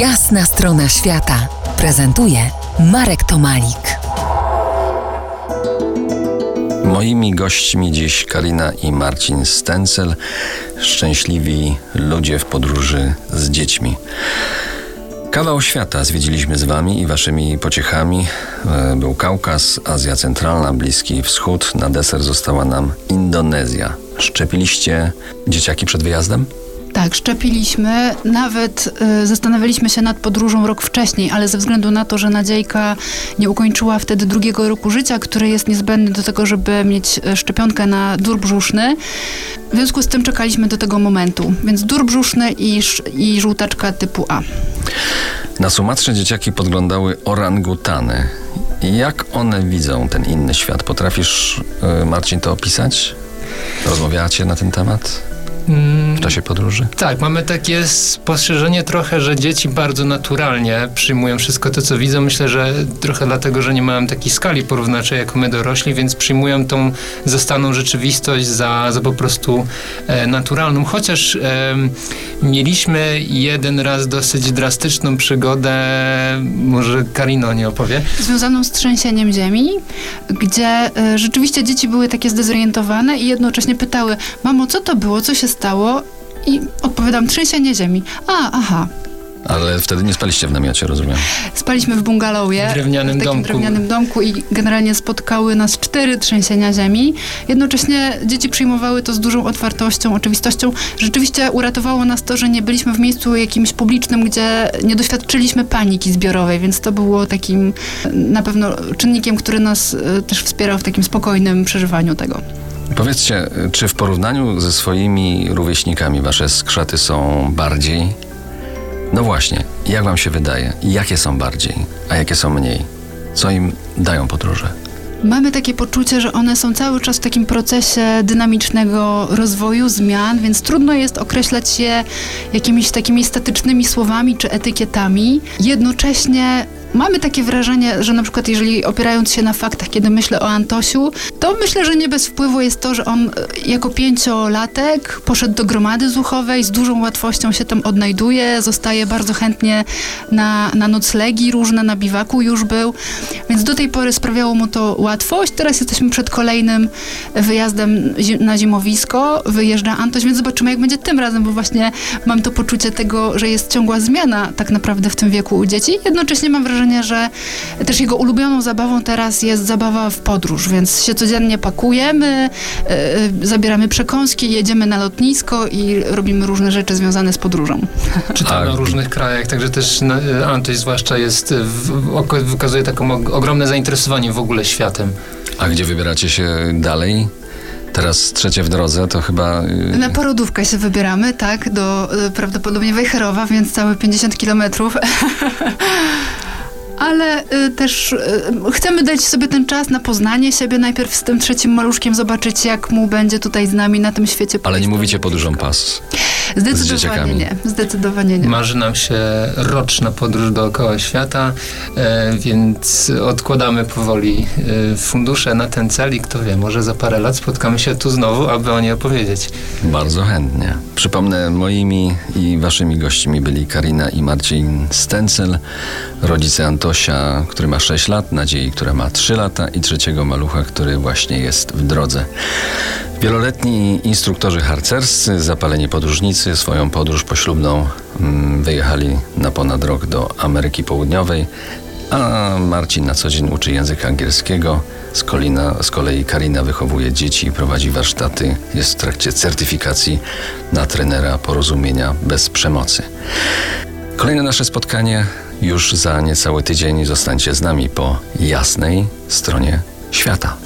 Jasna strona świata prezentuje Marek Tomalik. Moimi gośćmi dziś Karina i Marcin Stencel, szczęśliwi ludzie w podróży z dziećmi. Kawał świata zwiedziliśmy z Wami i Waszymi pociechami. E, Był Kaukaz, Azja Centralna, Bliski Wschód. Na deser została nam Indonezja. Szczepiliście dzieciaki przed wyjazdem? Tak, szczepiliśmy. Nawet y, zastanawialiśmy się nad podróżą rok wcześniej, ale ze względu na to, że Nadziejka nie ukończyła wtedy drugiego roku życia, który jest niezbędny do tego, żeby mieć y, szczepionkę na dur brzuszny, w związku z tym czekaliśmy do tego momentu. Więc dur brzuszny i, i żółtaczka typu A. Na Sumatrze dzieciaki podglądały orangutany. Jak one widzą ten inny świat? Potrafisz, e, Marcin, to opisać? Rozmawiacie na ten temat w czasie podróży? tak, mamy takie spostrzeżenie trochę, że dzieci bardzo naturalnie przyjmują wszystko to, co widzą. Myślę, że trochę dlatego, że nie mają takiej skali porównawczej jak my dorośli, więc przyjmują tą zastaną rzeczywistość za, za po prostu e, naturalną. Chociaż em, mieliśmy jeden raz dosyć drastyczną przygodę, może Karino nie opowie. Związaną z trzęsieniem ziemi, gdzie y, rzeczywiście dzieci były takie zdezorientowane i jednocześnie pytały, mamo, co to było, co się stało? I odpowiadam, trzęsienie ziemi. A, aha. Ale wtedy nie spaliście w namiocie, rozumiem. Spaliśmy w bungalowie. W drewnianym w takim domku. drewnianym domku i generalnie spotkały nas cztery trzęsienia ziemi. Jednocześnie dzieci przyjmowały to z dużą otwartością, oczywistością. Rzeczywiście uratowało nas to, że nie byliśmy w miejscu jakimś publicznym, gdzie nie doświadczyliśmy paniki zbiorowej, więc to było takim na pewno czynnikiem, który nas e, też wspierał w takim spokojnym przeżywaniu tego. Powiedzcie, czy w porównaniu ze swoimi rówieśnikami wasze skrzaty są bardziej? No właśnie, jak wam się wydaje? Jakie są bardziej, a jakie są mniej? Co im dają podróże? Mamy takie poczucie, że one są cały czas w takim procesie dynamicznego rozwoju, zmian, więc trudno jest określać je jakimiś takimi statycznymi słowami czy etykietami. Jednocześnie mamy takie wrażenie, że na przykład jeżeli opierając się na faktach, kiedy myślę o Antosiu, to myślę, że nie bez wpływu jest to, że on e, jako pięciolatek poszedł do gromady zuchowej, z dużą łatwością się tam odnajduje, zostaje bardzo chętnie na, na noclegi różne, na biwaku już był, więc do tej pory sprawiało mu to łatwość. Teraz jesteśmy przed kolejnym wyjazdem na zimowisko, wyjeżdża Antoś, więc zobaczymy jak będzie tym razem, bo właśnie mam to poczucie tego, że jest ciągła zmiana tak naprawdę w tym wieku u dzieci. Jednocześnie mam wrażenie, że też jego ulubioną zabawą teraz jest zabawa w podróż, więc się codziennie pakujemy, yy, zabieramy przekąski, jedziemy na lotnisko i robimy różne rzeczy związane z podróżą. Czytamy Tak. o różnych krajach, także też na- Antoś zwłaszcza jest, wykazuje taką og- ogromne zainteresowanie w ogóle światem. A gdzie wybieracie się dalej? Teraz trzecie w drodze, to chyba... Na porodówkę się wybieramy, tak, do prawdopodobnie Wejherowa, więc całe 50 kilometrów. Ale y, też y, chcemy dać sobie ten czas na poznanie siebie, najpierw z tym trzecim maluszkiem, zobaczyć jak mu będzie tutaj z nami na tym świecie. Ale nie mówicie podróżą pas. Zdecydowanie nie, zdecydowanie nie. Marzy nam się roczna podróż dookoła świata, e, więc odkładamy powoli e, fundusze na ten cel i kto wie, może za parę lat spotkamy się tu znowu, aby o niej opowiedzieć. Bardzo chętnie. Przypomnę, moimi i waszymi gośćmi byli Karina i Marcin Stencel, rodzice Antosia, który ma 6 lat, Nadziei, która ma 3 lata i trzeciego malucha, który właśnie jest w drodze. Wieloletni instruktorzy harcerscy, zapaleni podróżnicy, swoją podróż poślubną mm, wyjechali na ponad rok do Ameryki Południowej, a Marcin na co dzień uczy języka angielskiego. Z, kolina, z kolei Karina wychowuje dzieci i prowadzi warsztaty. Jest w trakcie certyfikacji na trenera porozumienia bez przemocy. Kolejne nasze spotkanie już za niecały tydzień. Zostańcie z nami po jasnej stronie świata.